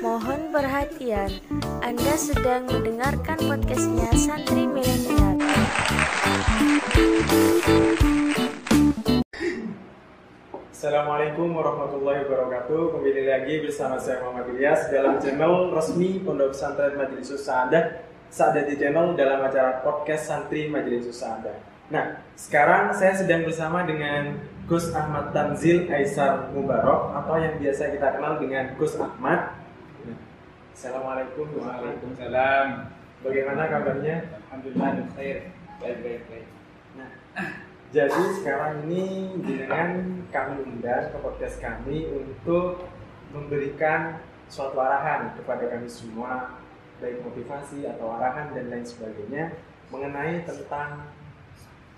Mohon perhatian, Anda sedang mendengarkan podcastnya Santri Milenial. Assalamualaikum warahmatullahi wabarakatuh. Kembali lagi bersama saya Muhammad Ilyas dalam channel resmi Pondok Pesantren Majelis Sa'adah. Sa'adah di channel dalam acara podcast Santri Majelis Sa'adah. Nah, sekarang saya sedang bersama dengan Gus Ahmad Tanzil Aisar Mubarok atau yang biasa kita kenal dengan Gus Ahmad. Assalamualaikum. Waalaikumsalam. Bagaimana kabarnya? Alhamdulillah khair. Baik baik baik. Nah, jadi sekarang ini dengan kami undang ke podcast kami untuk memberikan suatu arahan kepada kami semua, baik motivasi atau arahan dan lain sebagainya mengenai tentang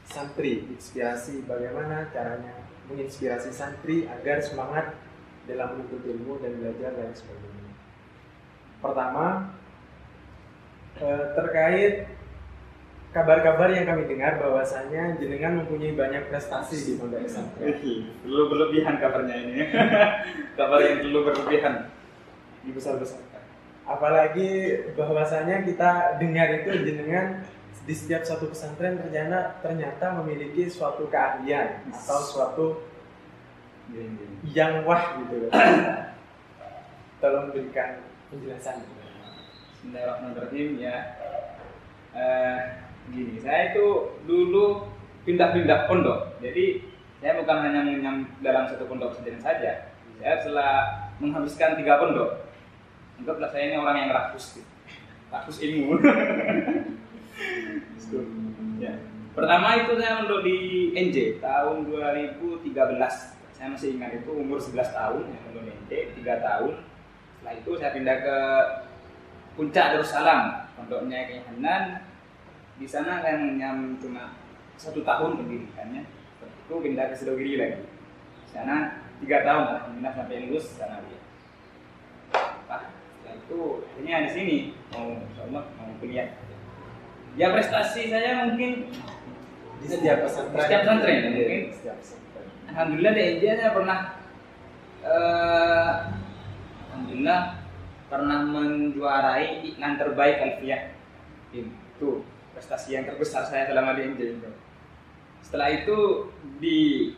santri, inspirasi bagaimana caranya menginspirasi santri agar semangat dalam menuntut ilmu dan belajar dan sebagainya. Pertama, eh, terkait kabar-kabar yang kami dengar bahwasanya jenengan mempunyai banyak prestasi di pondok pesantren. Perlu berlebihan kabarnya ini. Kabar yang perlu berlebihan. Dibesar-besarkan. Apalagi bahwasanya kita dengar itu jenengan di setiap satu pesantren ternyata ternyata memiliki suatu keahlian atau suatu yang wah gitu. Tolong berikan penjelasan. Bismillahirrahmanirrahim ya. Eh, gini, saya itu dulu pindah-pindah pondok. Jadi saya bukan hanya mengenyam dalam satu pondok pesantren saja. Saya setelah menghabiskan tiga pondok, anggaplah saya ini orang yang rakus, gitu. rakus ilmu. ya. Pertama itu saya mondok di NJ tahun 2013. Saya masih ingat itu umur 11 tahun, ya, NJ 3 tahun. Setelah itu saya pindah ke Puncak Darussalam, pondoknya Kiai Hanan. Di sana saya mengenyam cuma satu tahun pendidikannya. Setelah itu pindah ke Sidogiri lagi. Di sana tiga tahun, alhamdulillah sampai lulus sana dia. Nah, setelah itu akhirnya di sini mau insya mau kuliah. Ya prestasi saya mungkin Di setiap pesantren. Setiap pesantren, ya, mungkin. Setiap pesantren. Alhamdulillah di India saya pernah eh, Alhamdulillah pernah menjuarai iklan terbaik Alfiah itu prestasi yang terbesar saya selama di India itu. Setelah itu di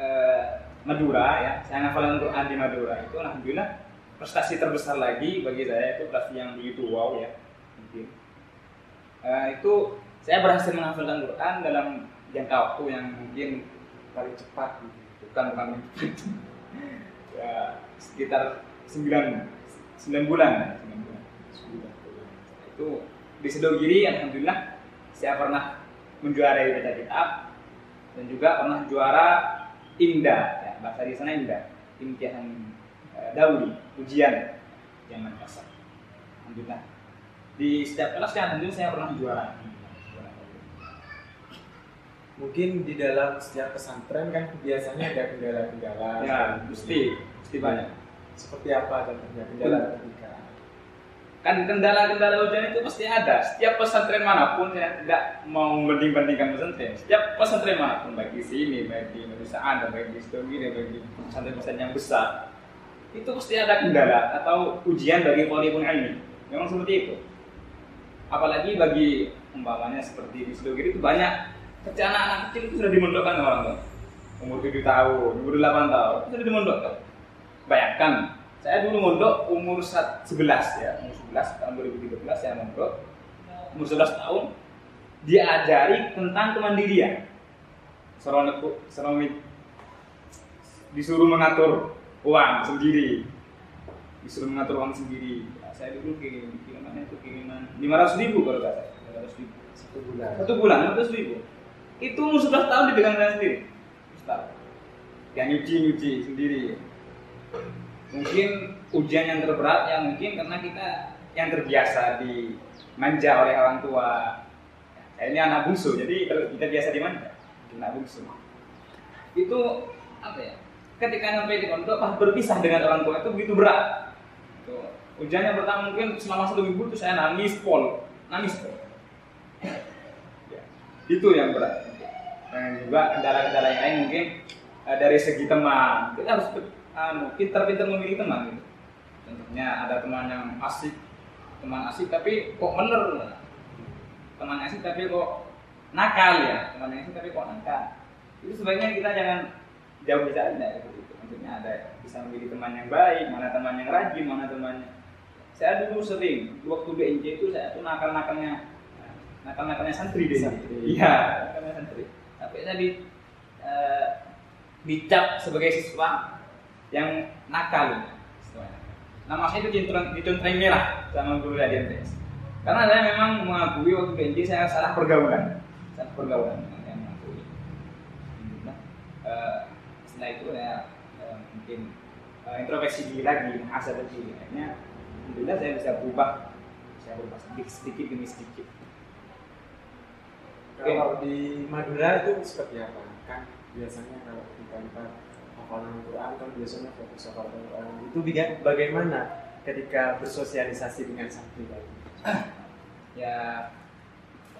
eh, Madura ya, saya ngafalin Quran di Madura itu alhamdulillah prestasi terbesar lagi bagi saya itu prestasi yang begitu wow ya mungkin. Eh, itu saya berhasil menghafalkan Quran dalam jangka waktu yang mungkin paling cepat bukan bukan ya sekitar 9 9 bulan 9 bulan. itu di Sidogiri alhamdulillah saya pernah menjuarai baca kitab dan juga pernah juara IMDA ya, bahasa di sana IMDA imtihan eh, dauli ujian zaman kasar alhamdulillah di setiap kelas kan alhamdulillah saya pernah juara Mungkin di dalam setiap pesantren kan biasanya ada kendala-kendala. ya mesti mesti banyak Seperti apa contohnya kendala ketika? kan kendala-kendala ujian itu pasti ada. Setiap pesantren mana pun ya tidak mau membanding-bandingkan pesantren. Setiap pesantren mana pun baik di sini baik di Indonesia ada baik di Stogire baik di pesantren-pesantren yang besar itu pasti ada kendala atau ujian bagi polipun ilmi. Memang seperti itu. Apalagi bagi umpamanya seperti di Stogire itu banyak kecil anak-anak kecil itu sudah dimondokkan orang tua. Umur 7 tahun umur 8 tahun itu sudah dimondokkan bayangkan saya dulu mondok umur sat- 11 ya umur 11 tahun 2013 saya mondok. Umur 11 tahun diajari tentang kemandirian. Seronok disuruh mengatur uang sendiri. Disuruh mengatur uang sendiri. Ya, saya dulu kirim kirimannya itu kiriman 500 ribu kalau nggak salah. 500 ribu. Satu bulan. satu bulan 500 ribu. Itu umur 11 tahun dipegang saya sendiri. Ustaz yang nyuci nyuci sendiri mungkin ujian yang terberat ya mungkin karena kita yang terbiasa dimanja oleh orang tua. Saya ini anak bungsu jadi kita biasa dimanja anak bungsu. Itu apa ya ketika sampai di pondok pas berpisah dengan orang tua itu begitu berat. Itu ujian yang pertama mungkin selama satu minggu itu saya nangis pol nangis pol. Ya, itu yang berat. Dan juga kendala-kendala yang lain mungkin eh, dari segi teman kita harus anu, pintar-pintar memilih teman gitu. Contohnya ada teman yang asik teman asik tapi kok bener? Teman asik tapi kok nakal ya? Teman asik tapi kok nakal? Itu sebaiknya kita jangan jauh bicara dari itu maksudnya ada bisa memilih teman yang baik mana teman yang rajin mana temannya saya dulu sering waktu BNJ itu saya tuh nakal nakalnya nakal nakalnya santri. Deh iya nakalnya santri. Sampai saya di eh, dicap sebagai siswa yang nakal nama saya itu dicontreng merah sama guru dari MTS karena saya memang mengakui waktu BNJ saya salah pergaulan. Salah pergaulan saya mengakui. Nah, eh, setelah itu ya eh, mungkin eh, introspeksi diri lagi menghasut diri. Akhirnya alhamdulillah saya bisa berubah. Saya berubah sedikit sedikit demi sedikit. Kalau di Madura itu seperti apa? Kan biasanya kalau kita kita hafalan Quran kan biasanya fokus hafalan Quran. Itu bagaimana ketika bersosialisasi dengan santri tadi? ya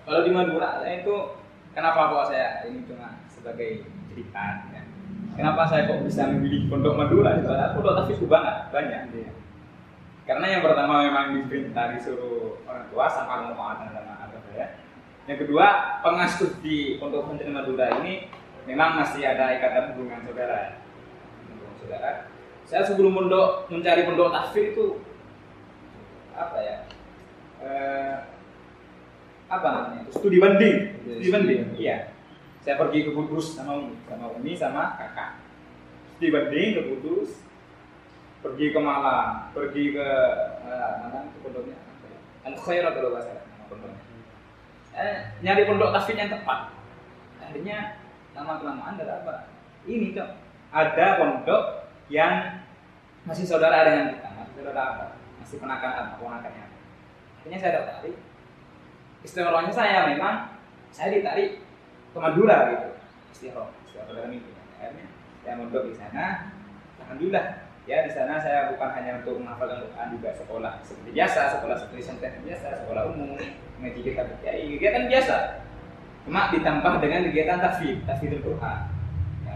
kalau di Madura itu kenapa kok saya ini cuma sebagai cerita ya. kenapa saya kok bisa memilih pondok Madura itu ada pondok tapi banget banyak Iya. karena yang pertama memang diperintah disuruh orang tua sama sama agama saya yang kedua pengasuh di pondok pesantren Madura ini memang masih ada ikatan hubungan saudara hubungan saudara. Saya sebelum pondok mencari pondok tahfidz itu apa ya eh, apa namanya itu? Studi banding studi banding iya. Saya pergi ke Kudus sama Umi sama Umi sama kakak. Studi banding ke Kudus pergi ke Malang pergi ke eh, mana itu pondoknya? Al Khairat kalau salah nama pondoknya. Eh, nyari pondok tahfidz yang tepat. Akhirnya lama kelamaan ada apa? Ini kok ada pondok yang masih saudara dengan kita masih saudara apa masih penakan ponakannya akhirnya saya tertarik. Istimewanya saya memang saya ditarik ke Madura gitu. Istiqomah istiqomah dalam itu akhirnya saya mondok di sana. Alhamdulillah ya di sana saya bukan hanya untuk menghafalkan Quran juga sekolah seperti biasa sekolah seperti santai biasa sekolah umum ngaji kitab kiai kegiatan biasa. Cuma ditambah dengan kegiatan tafsir tafsir Quran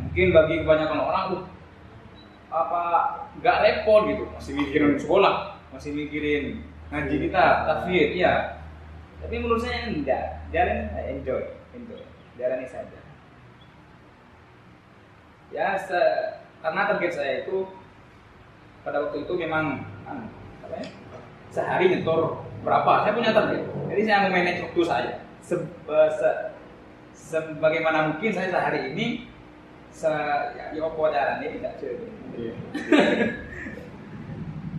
mungkin bagi kebanyakan orang tuh apa nggak repot gitu masih mikirin sekolah masih mikirin ngaji kita tafsir iya. Tapi menurut saya enggak. Jalan enjoy enjoy. Jalani saja. Ya se- karena target saya itu pada waktu itu memang anu, apa ya, sehari nyetor berapa saya punya target. Jadi saya mau manage waktu saya Se- eh, se- sebagaimana mungkin saya sehari ini se ya, apa caranya tidak Iya.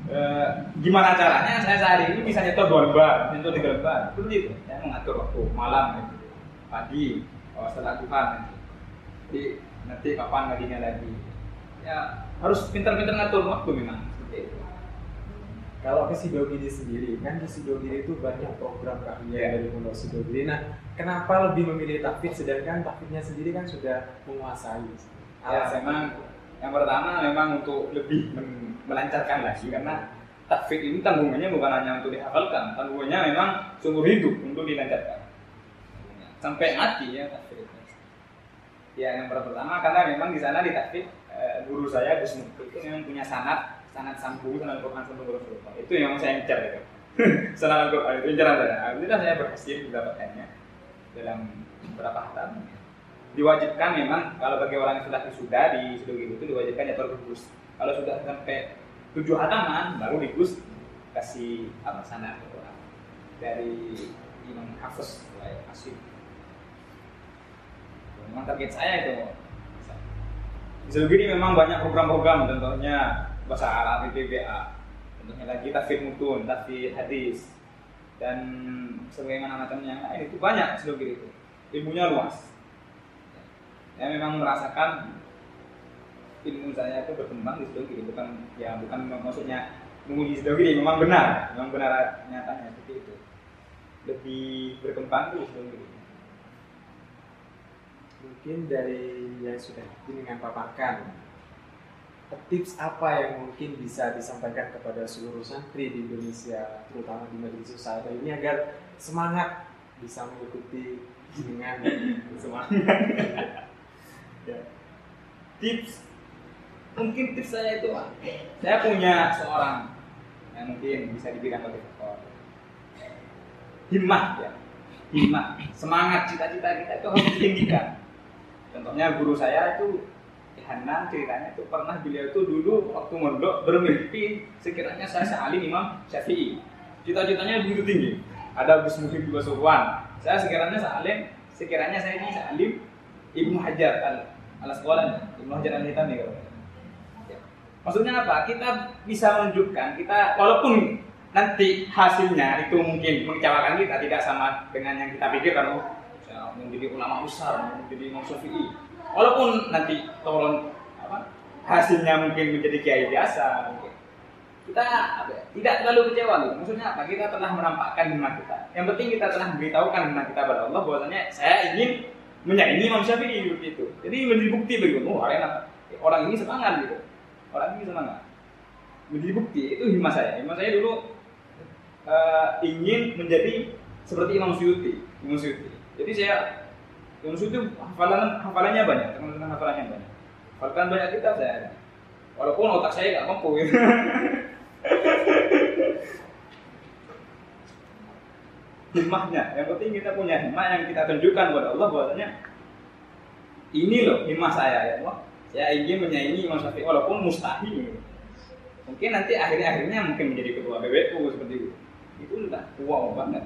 Eh, gimana caranya saya sehari ini bisa nyetor dua lembar, nyetor tiga lembar, seperti itu. Saya mengatur waktu malam, gitu. pagi, oh, setelah Tuhan. gitu. Jadi nanti kapan ngajinya lagi. Ya harus pintar-pintar ngatur waktu memang. Kalau ke Sidogiri sendiri, kan di Sidogiri itu banyak program kajian Iya. dari Pondok Sidogiri. Nah, kenapa lebih memilih takfid sedangkan takfidnya sendiri kan sudah menguasai? Ya, memang yang pertama memang untuk lebih melancarkan lagi karena takfid ini tanggungannya bukan hanya untuk dihafalkan, tanggungannya memang seumur hidup untuk dilancarkan. Sampai mati ya takfid. Ya yang pertama karena memang di sana di takfid eh, guru saya Gus Mukti itu memang punya sanat sanat sambung sanat Quran sambung Rasulullah. Itu yang saya incar itu. sanat Quran itu incaran saya. Alhamdulillah saya berhasil mendapatkannya dalam beberapa hatam diwajibkan memang kalau bagi orang yang sudah wisuda di Sidogiri itu diwajibkan nyetor ke Gus. Kalau sudah sampai tujuh hataman baru di Gus kasih apa sana Quran dari Imam Hafiz ya, Asyik. Memang target saya itu. Di Sidogiri memang banyak program-program contohnya bahasa Arab PPBA, contohnya lagi tafsir mutun, tafsir hadis. Dan sebagaimana macamnya lain itu banyak Sidogiri itu. Ilmunya luas. Saya memang merasakan ilmu saya itu berkembang di Sidogiri bukan ya bukan maksudnya menguji Sidogiri memang benar. Memang benar nyatanya seperti itu. Lebih berkembang di Sidogiri mungkin dari yang sudah dengan paparkan tips apa yang mungkin bisa disampaikan kepada seluruh santri di Indonesia terutama di majelis usaha ini agar semangat bisa mengikuti dengan semangat. Ya. tips mungkin tips saya itu saya punya seorang mungkin bisa dibilang motivator himmah ya. Himmah semangat cita-cita kita itu harus ditinggikan. Contohnya guru saya itu Hanan ceritanya itu pernah beliau itu dulu waktu mondok bermimpi sekiranya saya sealim Imam Syafi'i. Cita-citanya begitu tinggi. Ada Gus Muhyiddin Basuwan saya sekiranya sealim sekiranya saya ini sealim Ibnu Hajar al al sekolah Ibnu Hajar al Hitami kalau ya. maksudnya apa? Kita bisa menunjukkan kita walaupun nanti hasilnya itu mungkin mengecewakan kita tidak sama dengan yang kita pikir kalau menjadi ulama besar menjadi Imam Syafi'i walaupun nanti tolong apa hasilnya mungkin menjadi kiai biasa mungkin kita apa ya, tidak terlalu kecewa gitu. Maksudnya apa? Kita telah menampakkan himmat kita. Yang penting kita telah memberitahukan himmat kita kepada Allah bahwasanya saya ingin menyaingi Imam Syafi'i begitu. Jadi menjadi bukti begitu. Oh, orang, orang ini semangat gitu. Orang ini semangat. Menjadi bukti itu himmat saya. Himmat saya dulu uh, ingin menjadi seperti Imam Suyuti. Imam Suyuti. Jadi saya Imam Suyuti hafalan hafalannya banyak, teman-teman hafalannya banyak. Hafalkan banyak kitab saya. Walaupun otak saya nggak mampu gitu. himmahnya yang penting kita punya himmah yang kita tunjukkan kepada Allah bahwasanya ini loh himmah saya ya Allah saya ingin menyaingi Imam Syafi'i walaupun mustahil mungkin nanti akhirnya akhirnya mungkin menjadi ketua BBU seperti itu itu udah tua banget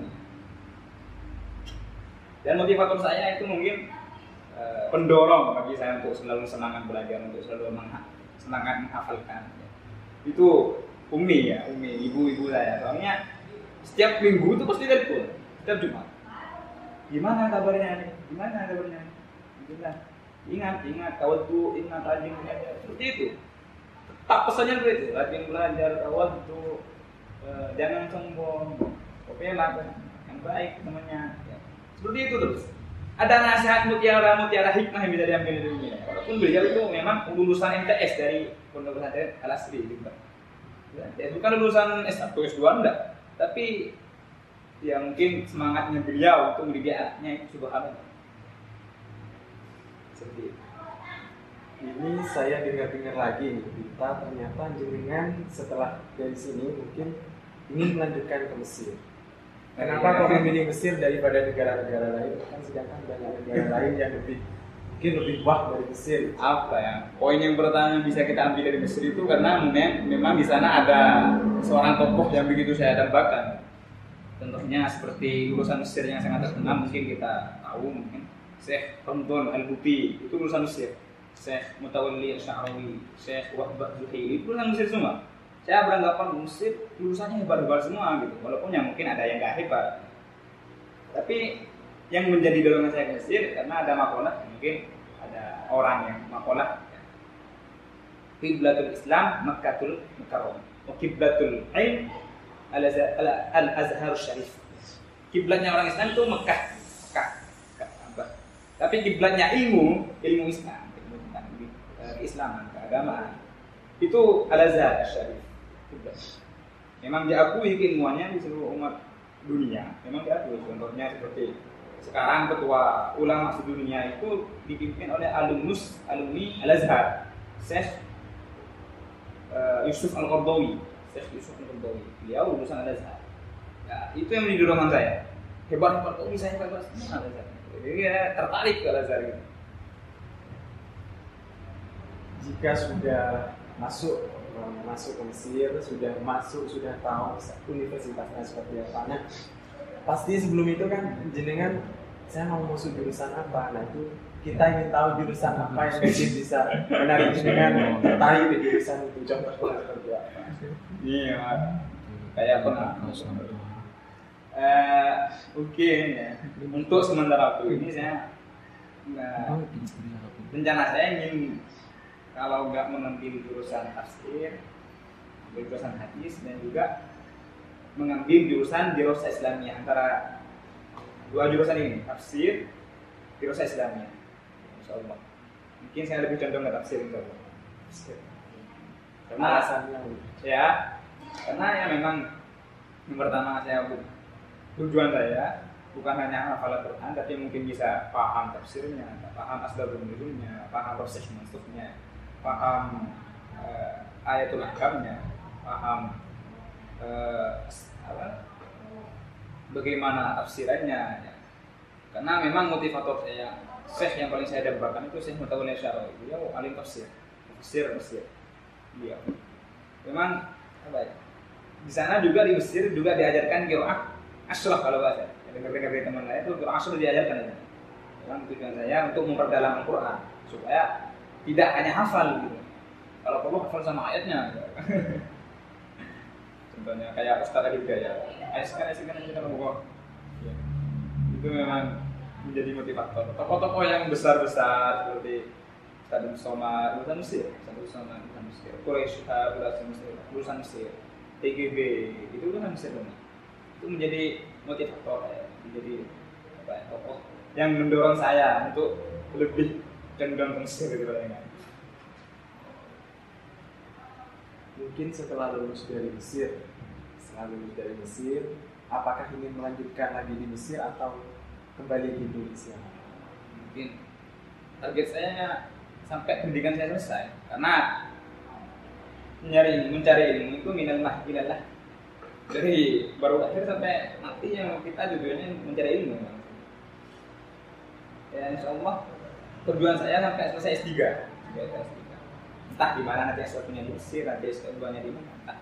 dan motivator saya itu mungkin uh, pendorong bagi saya untuk selalu semangat belajar untuk selalu semangat menghafalkan. Itu umi ya umi ibu-ibu saya. Soalnya setiap minggu itu pasti telepon setiap Jumat. Gimana kabarnya gimana kabarnya Alhamdulillah ingat ingat kawat tuh ingat rajin belajar. Seperti itu. Tetap pesannya seperti itu rajin belajar kawat tuh eh, jangan sombong. Pokoknya lakukan yang baik temannya ya. Seperti itu terus. Ada nasihat mutiara mutiara hikmah yang bisa diambil dari dunia. Walaupun beliau itu memang lulusan MTS dari Pondok Pesantren Al Asri gitu ya, bukan lulusan S1 S2 enggak tapi ya mungkin semangatnya beliau untuk mendidik anaknya itu subhanallah. Seperti itu. Ini saya dengar-dengar lagi nih kita ternyata jenengan setelah dari sini mungkin ingin melanjutkan ke Mesir kenapa kok memilih Mesir daripada negara-negara lain? Kan sedangkan banyak negara lain yang lebih mungkin lebih wah dari Mesir. Apa ya? Poin yang pertama bisa kita ambil dari Mesir itu karena memang di sana ada seorang tokoh yang begitu saya dambakan. Contohnya seperti lulusan Mesir yang sangat terkenal mungkin kita tahu mungkin. Syekh Tonton Al-Bubi itu lulusan Mesir. Syekh Mutawalli Al-Sya'rawi Syekh Wahbah Zuhairi itu lulusan Mesir semua saya beranggapan Mesir lulusannya hebat-hebat semua gitu. Walaupun yang mungkin ada yang gak hebat. Tapi yang menjadi dorongan saya ke Mesir karena ada makalah mungkin ada orang yang makalah kiblatul Islam Makkatul Mukarram. Wa kiblatul Ilm Al Azhar Syarif. Kiblatnya orang Islam itu Mekah Mekah, Mekah tapi kiblatnya ilmu ilmu Islam. Ilmu tentang Keislaman keagamaan. Itu Al Azhar Syarif memang diakui keilmuannya di seluruh umat dunia. Memang diakui contohnya seperti sekarang ketua ulama sedunia itu dipimpin oleh alumnus alumni Al Azhar Syekh uh, Yusuf Al Qardawi Syekh Yusuf Al Qardawi beliau lulusan Al Azhar ya, itu yang menjadi dorongan saya. Hebat hebat kok bisa hebat hebat Al Azhar jadi ya tertarik ke Al Azhar gitu jika sudah masuk masuk ke Mesir sudah masuk sudah tahu universitasnya seperti apa. Nah pasti sebelum itu kan jenengan saya mau masuk jurusan apa? Nah itu kita ingin tahu jurusan apa yang mungkin bisa menarik jenengan tertarik di jurusan itu. Contoh seperti apa? Iya kayak apa? Uh, oke okay, untuk sementara waktu ini saya nggak rencana saya ingin kalau nggak mengambil jurusan tafsir jurusan hadis dan juga mengambil jurusan dirasa Islamiyah. Antara dua jurusan ini tafsir dirasa Islamiyah. Insya Allah mungkin saya lebih condong ke tafsir Insya Allah karena alasannya ya karena ya memang yang pertama saya tujuan saya bukan hanya hafal Quran tapi mungkin bisa paham tafsirnya paham asbabun nuzulnya paham proses masuknya paham uh, ayatul ahkamnya paham eh, apa? Bagaimana tafsirannya. Ya. karena memang motivator saya Syekh yang paling saya dambakan itu Syekh Mutawalli Syarawi beliau alim tafsir tafsir tafsir dia memang apa ya? Di sana juga di Mesir juga diajarkan kiroah asrah kalau bahasa dengar-dengar dari teman saya itu asrah diajarkan. Ya memang tujuan saya untuk memperdalam Al-Quran supaya tidak hanya hafal gitu. Kalau perlu hafal sama ayatnya. Contohnya kayak Ustaz Adib ya ayatkan ayatkan aja dalam buku Ya. itu memang menjadi motivator. Tokoh-tokoh yang besar-besar seperti Ustaz Soma lulusan Mesir. Ustaz Soma lulusan Mesir. Quraisy lulusan Mesir lulusan Mesir. TGB itu lulusan Mesir benar. itu menjadi motivator ya. menjadi apa ya, tokoh yang mendorong saya untuk lebih Mesir daripada yang lain. Mungkin setelah lulus dari Mesir, setelah lulus dari Mesir, apakah ingin melanjutkan lagi di Mesir atau kembali ke Indonesia? mungkin target saya sampai pendidikan saya selesai karena mencari mencari ilmu itu minallah ilallah dari baru akhir sampai mati yang kita tujuannya mencari ilmu ya insya Allah tujuan saya sampai selesai S3 Sampai S3. entah di mana nanti S1 nya di Mesir nanti S2 nya di mana entah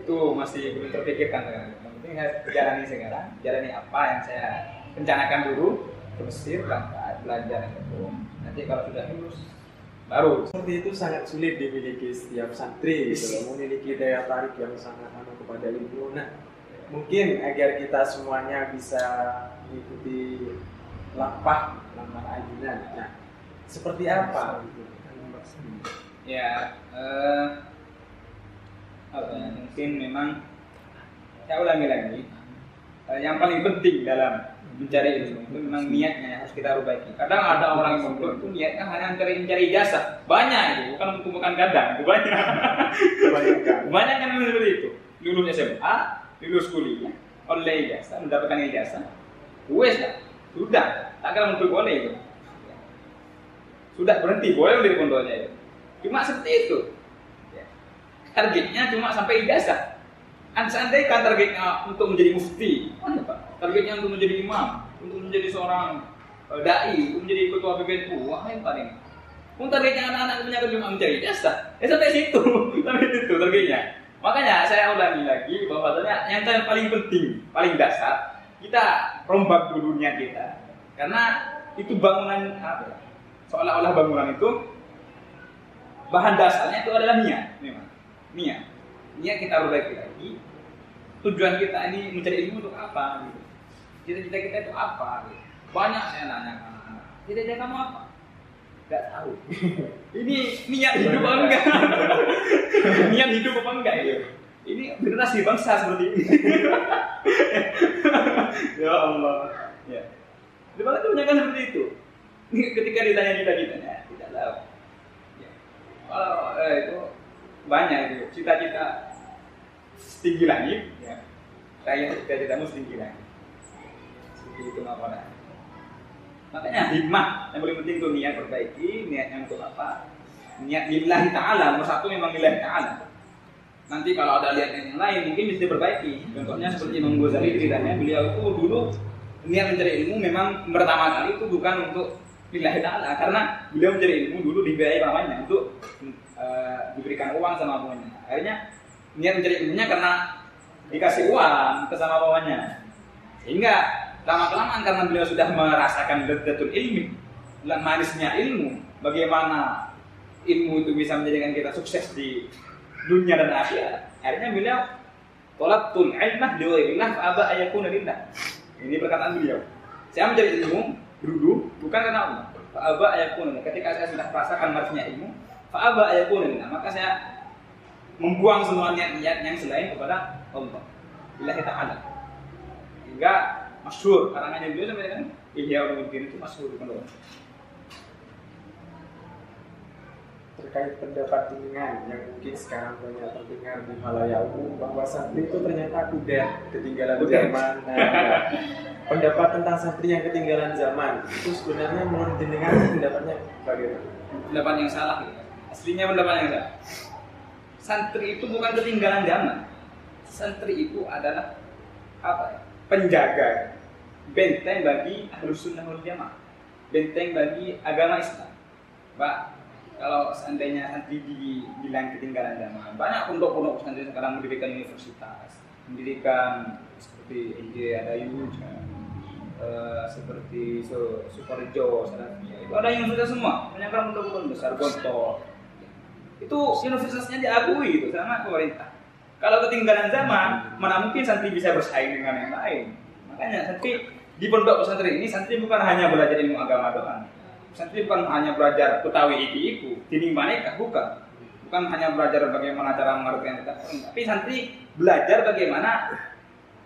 itu masih belum terpikirkan sekarang yang penting saya jalani sekarang jalani apa yang saya rencanakan dulu ke Mesir berangkat belajar itu nanti kalau sudah lulus baru Seperti itu sangat sulit dimiliki setiap santri gitu loh, memiliki daya tarik yang sangat anu kepada ilmu. Nah, mungkin agar kita semuanya bisa mengikuti lampah lampah ayunan. Nah, seperti apa? Gitu? ya eh, apa ya, mungkin memang saya ulangi lagi. Eh, yang paling penting dalam mencari ilmu itu memang niatnya yang harus kita perbaiki. Kadang ada orang yang mondok itu niatnya hanya mencari mencari ijazah banyak itu bukan untuk bukan kadang banyak banyak kan seperti itu. Lulus SMA lulus kuliah oleh ijazah mendapatkan ijazah wes lah sudah. Tak akan untuk boleh itu sudah berhenti boleh dari pondoknya itu cuma seperti itu. Ya. targetnya cuma sampai ijazah. Kan seandainya targetnya untuk menjadi mufti pak? Targetnya untuk menjadi imam untuk menjadi seorang eh, dai untuk menjadi ketua PBNU wah yang paling. Pun targetnya anak-anak punya cuma mencari ijazah. Ya sampai situ. Sampai situ targetnya. Makanya saya ulangi lagi bahwasanya yang paling penting paling dasar kita rombak dulu niat kita. Karena itu bangunan apa ya, seolah-olah bangunan itu bahan dasarnya itu adalah niat memang niat niat kita perbaiki lagi. Tujuan kita ini mencari ilmu untuk apa gitu. Cita-cita kita itu apa gitu. banyak saya nanya anak-anak. Cita-cita kamu apa? Nggak tahu. Ini niat hidup apa enggak? Niat hidup apa enggak gitu. Ini generasi bangsa seperti ini. Ya Allah. Ya. Di mana kebanyakan seperti itu ketika ditanya cita-citanya tidak tahu. Ya. eh, itu banyak itu cita-cita setinggi langit ya. Saya cita-citamu setinggi langit. Seperti itu makanya makanya hikmah yang paling penting itu niat perbaiki niatnya untuk apa? Niat lillahi ta'ala nomor satu memang lillahi ta'ala. Nanti kalau ada lihat yang lain mungkin bisa diperbaiki. Contohnya seperti Imam Ghazali ceritanya beliau itu dulu niat mencari ilmu memang pertama kali itu bukan untuk lillahi ta'ala karena beliau mencari ilmu dulu dibiayai pamannya untuk eh, diberikan uang sama pamannya. Akhirnya niat mencari ilmunya karena dikasih uang ke sama pamannya. Sehingga lama kelamaan karena beliau sudah merasakan ledzatul ilmi manisnya ilmu bagaimana ilmu itu bisa menjadikan kita sukses di dunia dan akhirat. Akhirnya beliau tolaktul ilmah liwairillah fa'aba ayakuna lillah. Ini perkataan beliau. Saya mencari ilmu dulu bukan karena Allah. Fa'aba lillah ketika saya sudah merasakan manisnya ilmu fa'aba lillah maka saya membuang semua niat-niat yang selain kepada Allah. Lillahi ta'ala. Hingga masyhur. Karangannya beliau sampai kan Ihya Ulumuddin itu masyhur. kan terkait pendapat dengan yang mungkin sekarang banyak terdengar di Malaya umum bahwa santri itu ternyata udah ketinggalan Udah. zaman. Nah, pendapat tentang santri yang ketinggalan zaman itu sebenarnya menurut jenengan pendapatnya bagaimana? pendapat yang salah gitu. aslinya pendapat yang salah santri itu bukan ketinggalan zaman santri itu adalah apa ya? Penjaga benteng bagi ahlus sunnah wal jamaah, benteng bagi agama Islam. Pak, kalau seandainya santri dibilang ketinggalan zaman, banyak pondok-pondok santri sekarang mendirikan universitas, mendirikan seperti NJ ada uh, seperti so, Salafia, itu ada universitas semua, banyak kan pondok-pondok besar, Gontor, itu universitasnya diakui itu sama pemerintah. Kalau ketinggalan zaman, mana mungkin santri bisa bersaing dengan yang lain. Makanya santri di pondok pesantren ini santri bukan hanya belajar ilmu agama doang, Santri bukan hanya belajar ketahui iki-iku, dinding maneka, bukan. Bukan hanya belajar bagaimana cara mengerti kita, tapi santri belajar bagaimana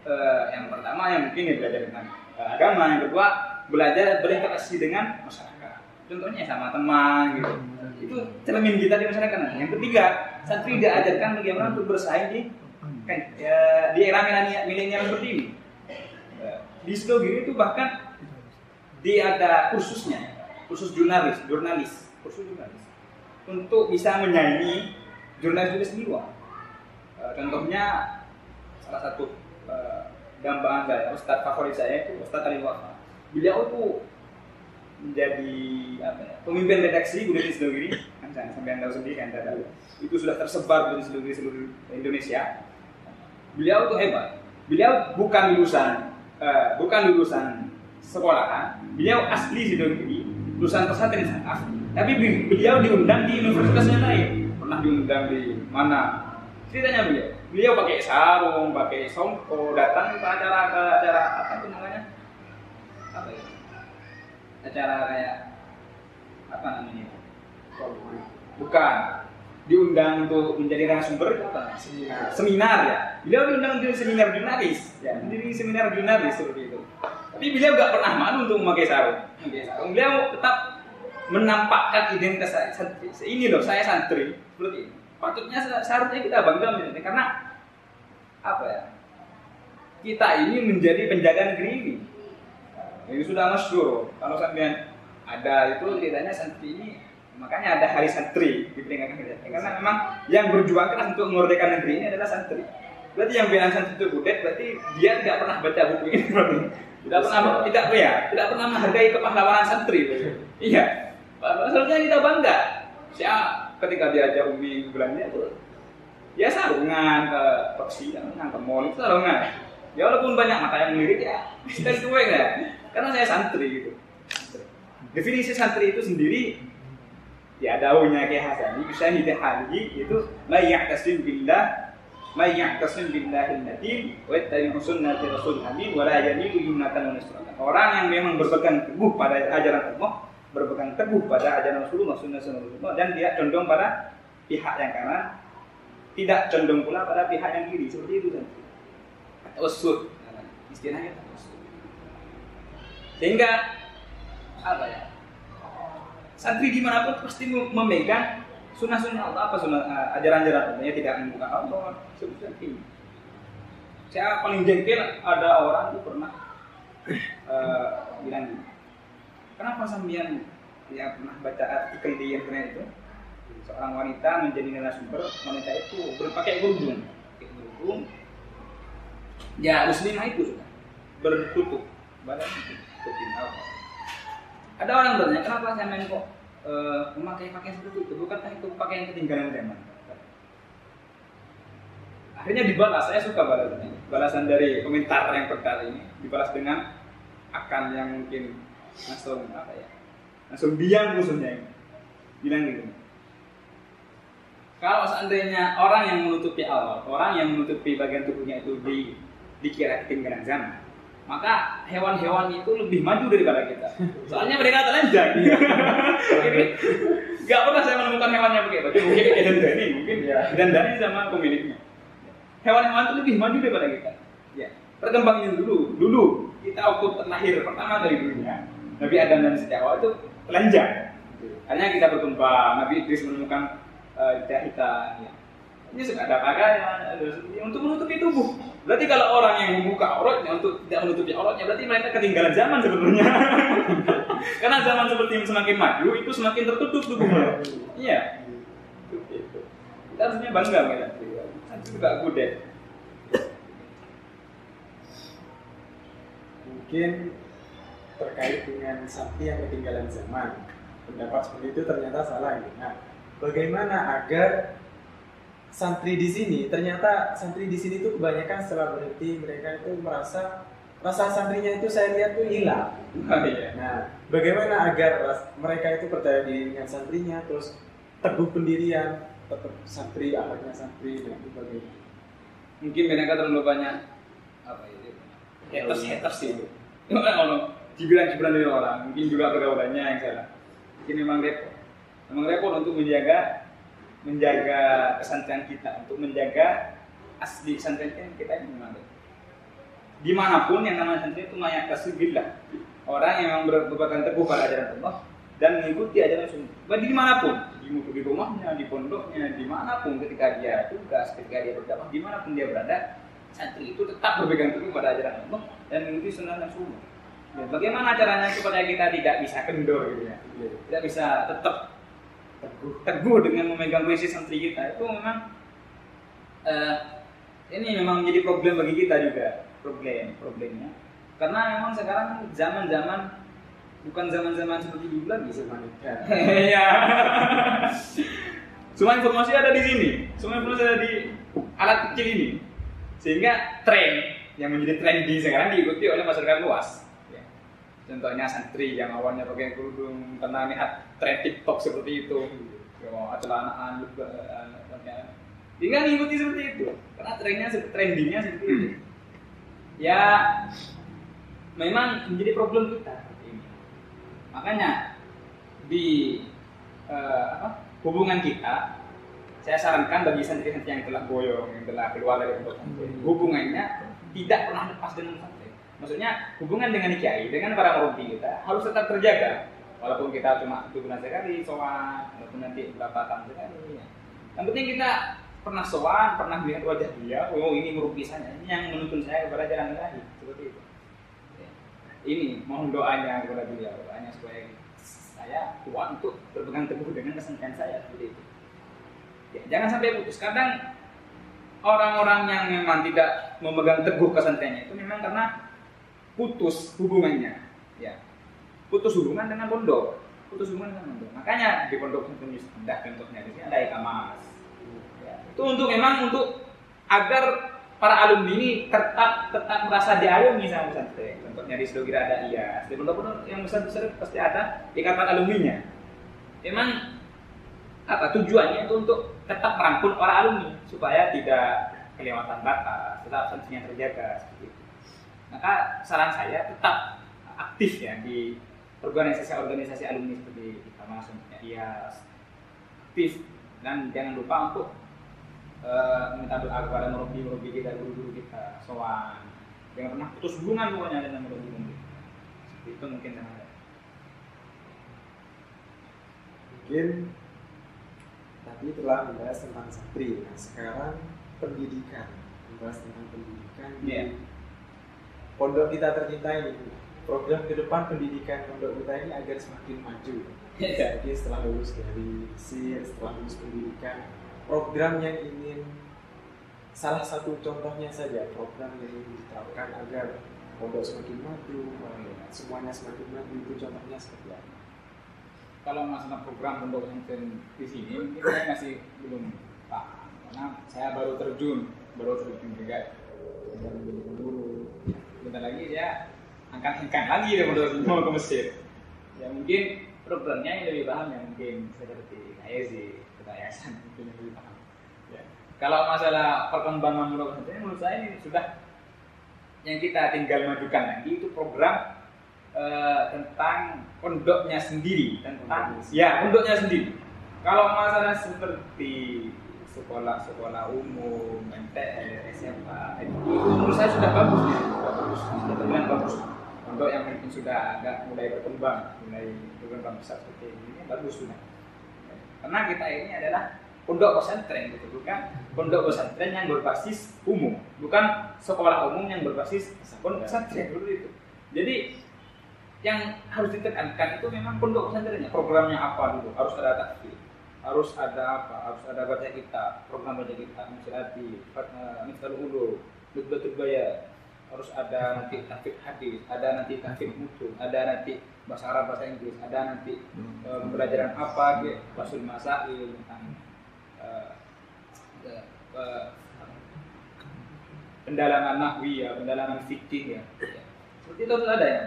uh, yang pertama yang mungkin ya belajar tentang uh, agama, yang kedua belajar berinteraksi dengan masyarakat. Contohnya sama teman gitu. Itu cermin kita di masyarakat. Nah, yang ketiga, santri diajarkan bagaimana untuk bersaing di kan, ya, di era milenial seperti ini. Uh, di itu bahkan dia ada kursusnya kursus jurnalis, jurnalis, kursus jurnalis untuk bisa menyanyi jurnalis-jurnalis di luar. Uh, contohnya salah satu uh, gambaran saya, Ustadz favorit saya itu Ustadz Ali Wafa. Beliau itu menjadi apa ya, pemimpin redaksi Budayawan Sidogiri, kan sampai anda sendiri kan tahu. Itu sudah tersebar di seluruh seluruh Indonesia. Beliau itu hebat. Beliau bukan lulusan uh, bukan lulusan sekolah, beliau asli Sidogiri lulusan pesantren Sanaf, tapi beliau diundang di universitas yang lain. Pernah diundang di mana? Ceritanya beliau, beliau pakai sarung, pakai songko, datang ke acara ke acara apa itu namanya? Apa ya? Acara kayak apa namanya? Bukan, diundang untuk menjadi narasumber seminar. seminar ya beliau diundang untuk seminar jurnalis ya menjadi seminar jurnalis seperti itu tapi beliau nggak pernah malu untuk memakai sarung. Memakai sarung. Beliau tetap menampakkan identitas santri ini loh saya santri. Seperti ini. Patutnya seharusnya kita bangga menjadi karena apa ya? Kita ini menjadi penjaga negeri ini. Ini sudah masyur kalau sampean ada itu ceritanya santri ini Makanya ada hari santri di peringatan kita. Karena memang yang berjuang keras untuk memerdekakan negeri ini adalah santri. Berarti yang bilang santri itu budet, berarti dia tidak pernah baca buku ini. Tidak pernah tidak ya, tidak pernah menghargai kepahlawanan santri. Iya. Maksudnya kita bangga. Saya ketika diajak Umi bulannya itu ya sarungan ke persidangan ke mall itu sarungan. Ya walaupun banyak mata yang melirik ya, kita itu ya. Karena saya santri gitu. Definisi santri itu sendiri ya daunnya kayak Hasan bisa hidup hali itu la ya'tasim billah ma ya'tasim billahi nadim wa yattabi'u sunnati rasul amin wa la yamilu orang yang memang berpegang teguh pada ajaran Allah berpegang teguh pada ajaran Rasulullah sunnah Rasulullah dan dia condong pada pihak yang kanan tidak condong pula pada pihak yang kiri seperti itu kan. Usud istilahnya sehingga apa ya santri di mana pun pasti memegang sunnah-sunnah Allah apa sunnah uh, ajaran-ajaran Allah? Tidak membuka Allah. Seperti ini. Saya paling jengkel ada orang itu pernah uh, bilang kenapa sambian ya pernah baca artikel di internet itu? Seorang wanita menjadi narasumber wanita itu berpakai kerudung. Pakai ya muslimah itu sudah bertutup badan tutup ada orang bertanya kenapa saya main kok uh, memakai pakaian seperti itu bukankah itu pakaian ketinggalan zaman? Akhirnya dibalas saya suka balasnya balasan dari komentar yang pertama ini dibalas dengan akan yang mungkin langsung apa ya langsung biang musuhnya ini. Bilang gitu. Kalau seandainya orang yang menutupi awal orang yang menutupi bagian tubuhnya itu di dikira ketinggalan zaman maka hewan-hewan itu lebih maju daripada kita. Soalnya mereka telanjang. Gak pernah saya menemukan hewannya begitu. Mungkin dan Dani, mungkin ya. dan Dani sama pemiliknya. Hewan-hewan itu lebih maju daripada kita. Ya. Perkembangannya dulu, dulu kita waktu terlahir pertama dari dunia, Nabi Adam dan Setiawa itu telanjang. Hanya kita berkembang, Nabi Idris menemukan uh, jahitan. Ya ini suka ada pakaian, untuk menutupi tubuh. Berarti kalau orang yang membuka auratnya untuk tidak menutupi auratnya, berarti mereka ketinggalan zaman sebetulnya. Karena zaman seperti semakin maju, itu semakin tertutup tubuhnya. Iya. Kita harusnya bangga mereka. Itu juga kudet. Mungkin terkait dengan sapi yang ketinggalan zaman pendapat seperti itu ternyata salah. Nah, bagaimana agar santri di sini ternyata santri di sini tuh kebanyakan setelah berhenti mereka itu merasa rasa santrinya itu saya lihat tuh hilang. Oh, iya. Nah, bagaimana agar mereka itu percaya diri dengan santrinya, terus teguh pendirian, tetap santri, anaknya santri, dan itu bagaimana? mungkin mereka terlalu banyak apa itu haters haters sih itu kalau dibilang cibiran dari orang mungkin juga pergaulannya yang salah mungkin memang repot memang repot untuk menjaga menjaga kesantrian kita untuk menjaga asli kesantrian kita ini repot di mana pun yang namanya santri itu mayak kasubillah orang yang berpegang teguh pada ajaran Allah dan mengikuti ajaran sunnah. Bahkan di mana pun. Di, di rumahnya di pondoknya di mana pun ketika dia tugas ketika dia berdakwah di mana pun dia berada santri itu tetap berpegang teguh pada ajaran Allah dan mengikuti sunnah dan sunnah. Ya, bagaimana caranya supaya kita tidak bisa kendor gitu ya? Tidak bisa tetap teguh, teguh dengan memegang prinsip santri kita. Itu memang eh, ini memang menjadi problem bagi kita juga. Problem problemnya. Karena memang sekarang zaman-zaman bukan zaman-zaman seperti dulu lagi. Sebenarnya Iya. semua informasi ada di sini. Semua informasi ada di alat kecil ini. Sehingga tren yang menjadi trendy sekarang diikuti oleh masyarakat luas. Ya. Contohnya santri yang awalnya pakai kerudung karena lihat tren TikTok seperti itu. Oh, celanaan eh, tinggal ngikuti seperti itu. Karena trennya trendingnya seperti itu. Ya memang menjadi problem kita ini. Makanya di eh, apa, hubungan kita saya sarankan bagi santri-santri yang telah boyong yang telah keluar dari hubungannya tidak pernah lepas dengan maksudnya hubungan dengan kiai dengan para murabbi kita harus tetap terjaga walaupun kita cuma satu bulan sekali soal walaupun nanti berapa tahun sekali ya. yang penting kita pernah soal pernah melihat wajah dia oh ini murabbi saya ini yang menuntun saya kepada jalan ilahi seperti itu Ya. ini mohon doanya kepada beliau doanya supaya saya kuat untuk berpegang teguh dengan kesentrian saya seperti itu ya, jangan sampai putus kadang orang-orang yang memang tidak memegang teguh kesentriannya itu memang karena putus hubungannya. Ya. Putus hubungan dengan pondok. Putus hubungan dengan pondok. Makanya di pondok pesantren ada contohnya di sini ada ikamas ya, itu untuk memang untuk agar para alumni ini tetap tetap merasa diayomi sama pesantren. Contohnya di Sidogira ada iya di pondok-pondok yang besar-besar pasti ada ikatan alumninya. Memang apa tujuannya itu untuk tetap merangkul para alumni supaya tidak kelewatan batas tetap santrinya terjaga maka saran saya tetap aktif ya di organisasi-organisasi alumni seperti kita maksudnya IAS. Aktif. Dan jangan lupa untuk minta doa kepada murabbi-murabbi kita guru-guru kita soal jangan pernah putus hubungan pokoknya dengan murabbi-murabbi seperti itu mungkin ada Mungkin tadi telah membahas tentang santri. Nah, sekarang pendidikan, membahas tentang pendidikan di Iya. Pondok kita tercinta ini. Program ke depan pendidikan pondok kita ini agar semakin maju. Iya. Jadi setelah lulus dari SIR, setelah lulus pendidikan, program yang ingin salah satu contohnya saja program yang ingin diterapkan agar pondok semakin maju, semuanya semakin maju itu contohnya seperti apa? kalau masalah program pondok pesantren di sini mungkin saya masih belum paham karena saya baru terjun baru terjun juga dan dulu bentar lagi dia angkat-angkat lagi dia pondok mau ke Mesir. Ya mungkin programnya yang lebih paham ya mungkin seperti ISI kita yayasan mungkin yang lebih paham. Ya. kalau masalah perkembangan pondok pesantren menurut saya ini sudah yang kita tinggal majukan lagi itu program eh, tentang pondoknya sendiri tentang ya pondoknya sendiri. Kalau masalah seperti sekolah-sekolah umum, MTS, SMA, itu menurut saya sudah bagus ya, bagus, bagus. Pondok yang mungkin sudah agak mulai berkembang, mulai berkembang besar seperti ini, bagus sudah. Karena kita ini adalah pondok pesantren gitu, bukan pondok pesantren yang berbasis umum, bukan sekolah umum yang berbasis pondok pesantren. Seperti itu. Jadi yang harus ditekankan itu memang pondok pesantrennya. Programnya apa dulu? Harus ada takfir harus ada apa? Harus ada baca kita program baca kita misalati misalul ulu nutbatul bayar harus ada nanti tafsir hadis, ada nanti tafsir mutu, ada nanti bahasa Arab, bahasa Inggris, ada nanti Hmm. eh, pembelajaran apa, gitu, basul masail tentang eh, eh, eh, pendalaman nahwi ya, pendalaman fikih ya. Seperti itu harus ada ya.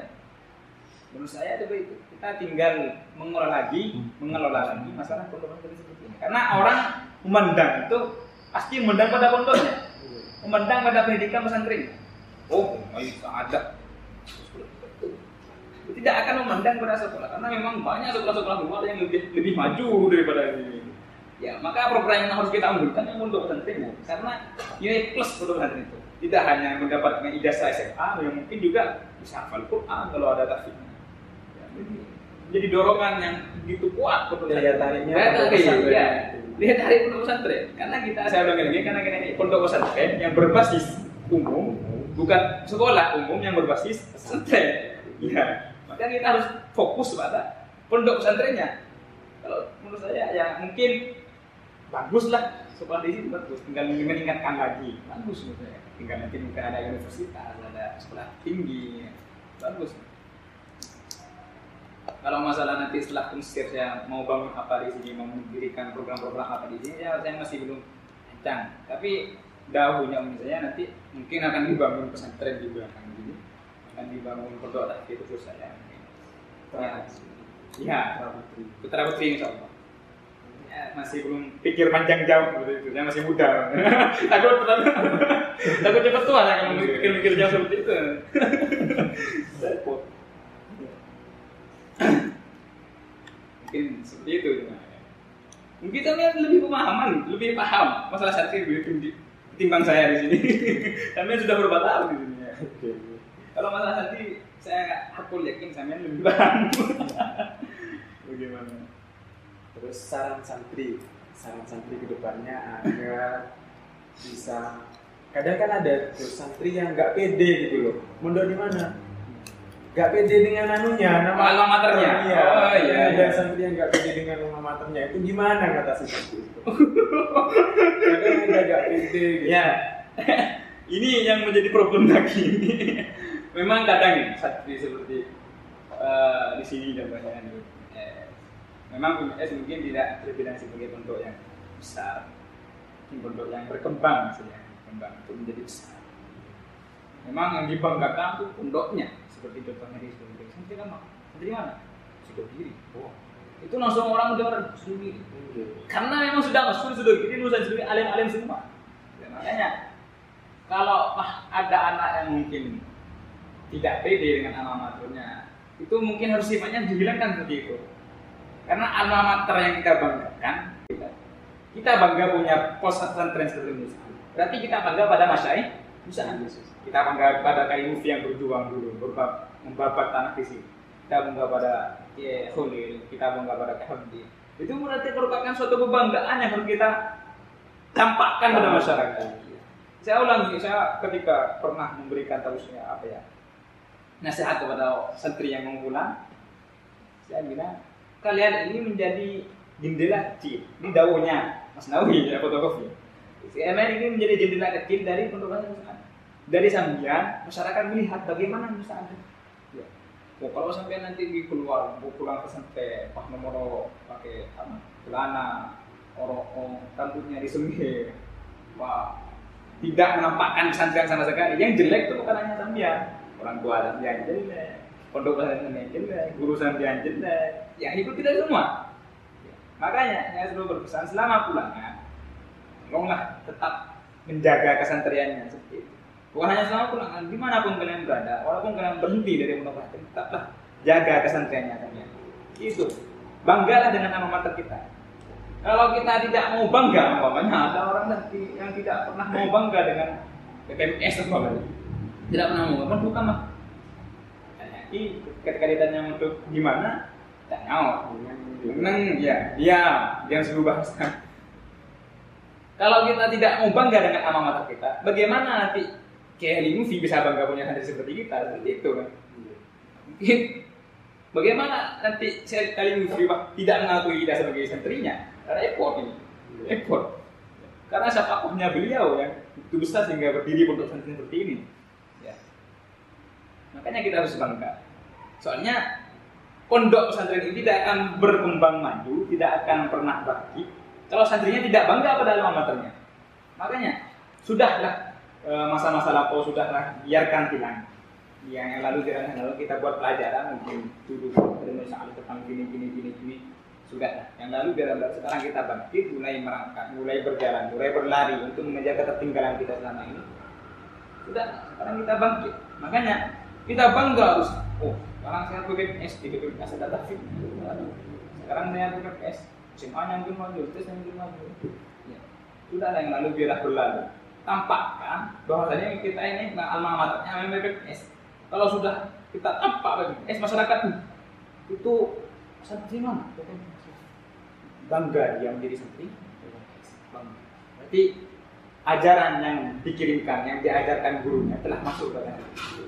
Menurut saya seperti itu. Kita tinggal mengelola lagi, mengelola lagi masalah pondok seperti ini. Karena orang memandang itu pasti memandang pada pondoknya, memandang pada pendidikan pesantren. Oh, ayo ada. Tidak akan memandang pada sekolah karena memang banyak sekolah-sekolah luar yang lebih lebih maju daripada ini. Ya, maka program yang harus kita ambilkan yang untuk pesantren karena nilai plus untuk pesantren itu tidak hanya mendapatkan ijazah SMA, yang mungkin juga bisa hafal Quran kalau ada tafsirnya. Ya, jadi- jadi dorongan yang begitu kuat untuk Daya tariknya Daya tarik, pesantren. ya. Daya tarik pondok pesantren. Karena kita saya bilang ini karena kita ini pondok pesantren yang berbasis umum, bukan sekolah umum yang berbasis pesantren. Ya, maka kita harus fokus pada pondok pesantrennya. Kalau menurut saya ya mungkin bagus lah di sini bagus, tinggal meningkatkan lagi, bagus menurut saya. Tinggal nanti mungkin ada universitas, ada sekolah tinggi, bagus. Kalau masalah nanti setelah konsep saya mau bangun apa di sini, mau mendirikan program-program apa di sini, ya saya masih belum kencang. Tapi dahulunya menurut saya nanti mungkin akan dibangun pesantren di belakang ini, akan dibangun pondok tak itu terus saya. Ya, ya, putra putri insya Allah. Ya, masih belum pikir panjang jauh seperti itu, saya masih muda. takut takut cepat tua saya kalau mikir-mikir jauh seperti itu. Repot. mungkin seperti itu mungkin kalian lebih pemahaman lebih paham masalah santri lebih tinggi ketimbang saya di sini kalian sudah berapa tahun di sini. Oke. kalau masalah santri saya aku yakin kalian lebih paham bagaimana Terus saran santri, saran santri ke depannya agar bisa kadang kan ada tuh santri yang nggak pede gitu loh. Mondok di mana? Nggak pede dengan anunya, nama Alma maternya? Iya. Oh, iya, iya. santri yang nggak pede dengan alma maternya itu gimana kata seperti itu? kadang ada nggak pede gitu. ya ini yang menjadi problem lagi memang kadang santri seperti eh, di sini dan banyak eh, memang UMS mungkin tidak terbilang sebagai pondok yang besar pondok yang berkembang maksudnya berkembang untuk menjadi besar memang yang dibanggakan tuh pondoknya seperti contohnya di Sudodiri santri kan santri mana? Sudodiri oh. Itu langsung orang mendengar Sudodiri karena memang sudah masyhur sudah gini lulusan sendiri alim-alim semua. Ya, makanya kalau ada anak yang mungkin tidak pede dengan alma maternya itu mungkin harus sifatnya dihilangkan seperti itu. Karena alma mater yang kita banggakan kita, kita bangga punya pos pesantren seperti ini. Berarti kita bangga pada masyaih Musa kita bangga pada kayu yang berjuang dulu berbab, membabat tanah di sini kita bangga pada Khalil kita bangga pada Hamdi itu berarti merupakan suatu kebanggaan yang harus kita tampakkan pada masyarakat. Saya ulangi, saya ketika pernah memberikan tausiah apa ya nasihat kepada santri yang mau pulang, saya bilang kalian ini menjadi jendela kecil di daunnya Mas Nawi ya fotokopi. CNN ini menjadi jendela kecil dari pesantren. Dari sambian masyarakat melihat bagaimana Nusa Ada. Ya. Oh, kalau sampai nanti di keluar, pulang ke sampai Pak Nomoro pakai apa, celana, orok, rambutnya disembih, wah, tidak menampakkan pesantren sama sekali. Yang jelek itu bukan hanya sambian, orang tua sambian jelek, pondok pesantren yang jelek, guru sambian jelek, yang ikut tidak semua. Ya. Makanya saya selalu berpesan selama pulangnya, tolonglah tetap menjaga kesantriannya seperti itu. Bukan hanya selama pulang, di mana pun kalian berada, walaupun kalian berhenti dari pesantren, tetaplah jaga kesantriannya kalian. Itu banggalah dengan nama mater kita. Kalau kita tidak mau bangga, umpamanya ada orang yang tidak pernah mau bangga dengan PPMS umpamanya, tidak pernah mau bangga, bukan mah. Jadi ketika ditanya untuk gimana, tak nyawa. Menang, ya, ya, yang suruh bahasa. Kalau kita tidak mau bangga dengan alma mater kita, bagaimana nanti kayak Limufi bisa bangga punya santri seperti kita? Seperti itu kan. Mungkin bagaimana nanti kali Pak, tidak mengakui kita sebagai santrinya? Repot ini, repot. Karena siapa beliau yang itu besar sehingga berdiri untuk santri seperti ini. Ya. Makanya kita harus bangga. Soalnya pondok pesantren ini tidak akan berkembang maju, tidak akan pernah bagi kalau santrinya tidak bangga pada alma maternya. Makanya sudahlah e, masa-masa lapo sudahlah biarkan hilang. Yang lalu jangan lalu kita buat pelajaran mungkin dulu dari soal tentang gini gini gini gini. Sudah yang lalu biar sekarang kita bangkit mulai merangkak mulai berjalan mulai berlari untuk mengejar ketertinggalan kita selama ini. Sudah sekarang kita bangkit. Makanya kita bangga harus oh sekarang saya BPS di BPS ada Taufik sekarang saya BPS SMA yang maju tes yang maju ya. sudah yang lalu biarlah berlalu tampakkan bahwasanya kita ini alma maternya BPS kalau sudah kita tampak BPS masyarakat itu santri mana bangga dia menjadi santri. Berarti ajaran yang dikirimkan yang diajarkan gurunya telah masuk ke dalam itu.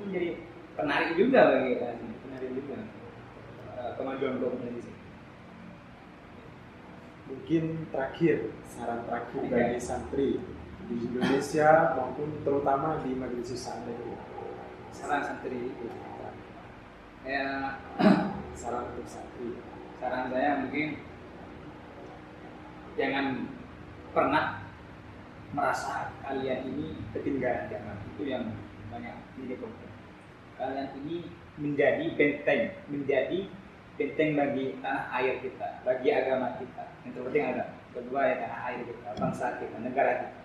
Menjadi penarik juga bagi kita penarik juga. Eh, kemajuan kemudian di mungkin terakhir saran terakhir bagi santri di Indonesia maupun terutama di majelis santri saran santri. Itu ya saran untuk santri. Saran saya mungkin jangan pernah merasa kalian ini ketinggalan zaman. Itu yang banyak ini kalian ini menjadi benteng menjadi benteng bagi tanah air kita bagi agama kita. Yang terpenting ada. Kedua ya tanah air kita bangsa kita negara kita.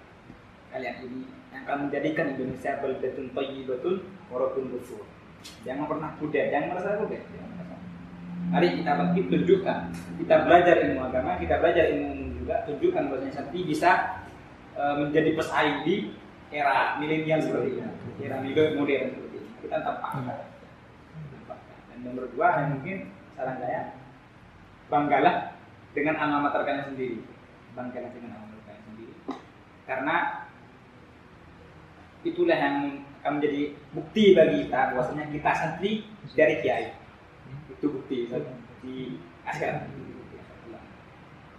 Kalian ini yang akan menjadikan Indonesia baldatun thayyibatun waratun ghafur jangan pernah kuda jangan merasa kuda Mari kita bangkit tunjukkan. Kita belajar ilmu agama, kita belajar ilmu juga. Tunjukkan bahwasanya Santi bisa e, menjadi pesaing di era milenial seperti ini, era modern seperti ini. Kita tampakkan. Dan nomor dua yang mungkin saran saya banggalah dengan alma mater sendiri. Banggalah dengan alma mater sendiri. Karena itulah yang akan menjadi bukti bagi kita bahwasanya kita santri dari kiai. Itu bukti di akhir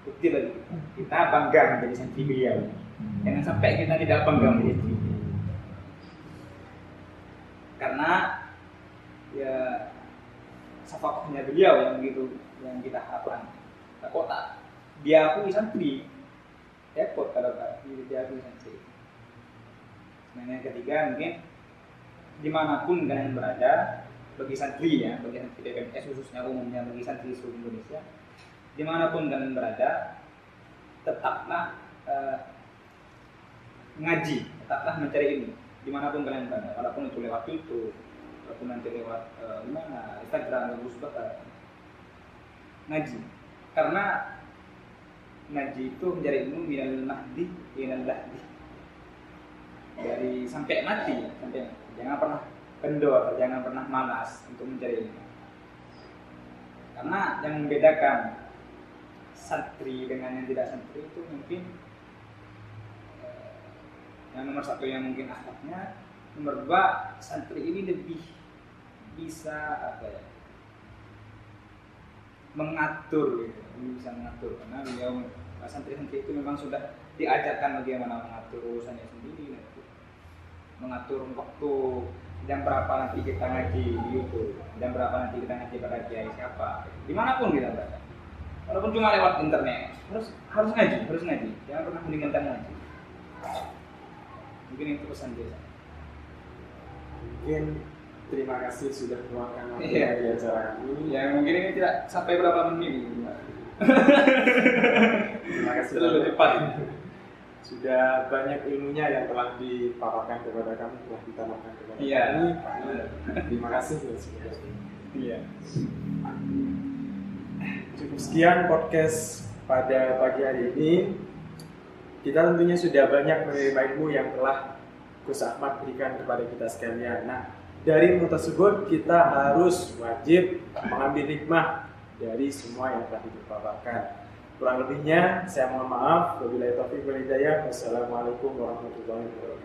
bukti lagi kita. Bangga menjadi santri beliau. Jangan sampai kita tidak bangga menjadi karena ya safaknya beliau yang begitu yang kita harapkan. Nah, kok tak? Dia aku santri. Repot kalau dia aku santri. Nah yang ketiga mungkin di mana pun kalian berada bagi santri ya, bagi santri PPMS khususnya umumnya bagi santri seluruh Indonesia, di mana pun kalian berada, tetaplah uh, ngaji, tetaplah mencari ilmu, di mana pun kalian berada, walaupun itu lewat YouTube, walaupun nanti lewat uh, mana Instagram, atau Facebook, ngaji, karena ngaji itu mencari ilmu minal mahdi minal lahdi. Dari sampai mati sampai jangan pernah kendor, jangan pernah malas untuk mencari ilmu. Karena yang membedakan santri dengan yang tidak santri itu mungkin eh, yang nomor satu yang mungkin akhlaknya, nomor dua santri ini lebih bisa apa ya mengatur gitu, bisa mengatur karena beliau santri-santri itu memang sudah diajarkan bagaimana mengatur urusannya sendiri, mengatur waktu jam berapa nanti kita ngaji di YouTube, jam berapa nanti kita ngaji pada kiai siapa, di mana pun kita berada. Walaupun cuma lewat internet, harus harus ngaji, harus ngaji, jangan pernah meninggalkan ngaji. Mungkin itu pesan dia. Mungkin terima kasih sudah meluangkan waktu iya. di acara ini. Ya mungkin ini tidak sampai berapa menit. terima kasih terlalu cepat sudah banyak ilmunya yang telah dipaparkan kepada kami telah ditanamkan kepada iya. kami terima kasih ya sudah iya cukup sekian podcast pada pagi hari ini kita tentunya sudah banyak menerima ilmu yang telah Gus Ahmad berikan kepada kita sekalian nah dari ilmu tersebut kita harus wajib mengambil hikmah dari semua yang telah dipaparkan Kurang lebihnya saya mohon maaf. Wabillahi taufiq wal hidayah. Wassalamualaikum warahmatullahi wabarakatuh.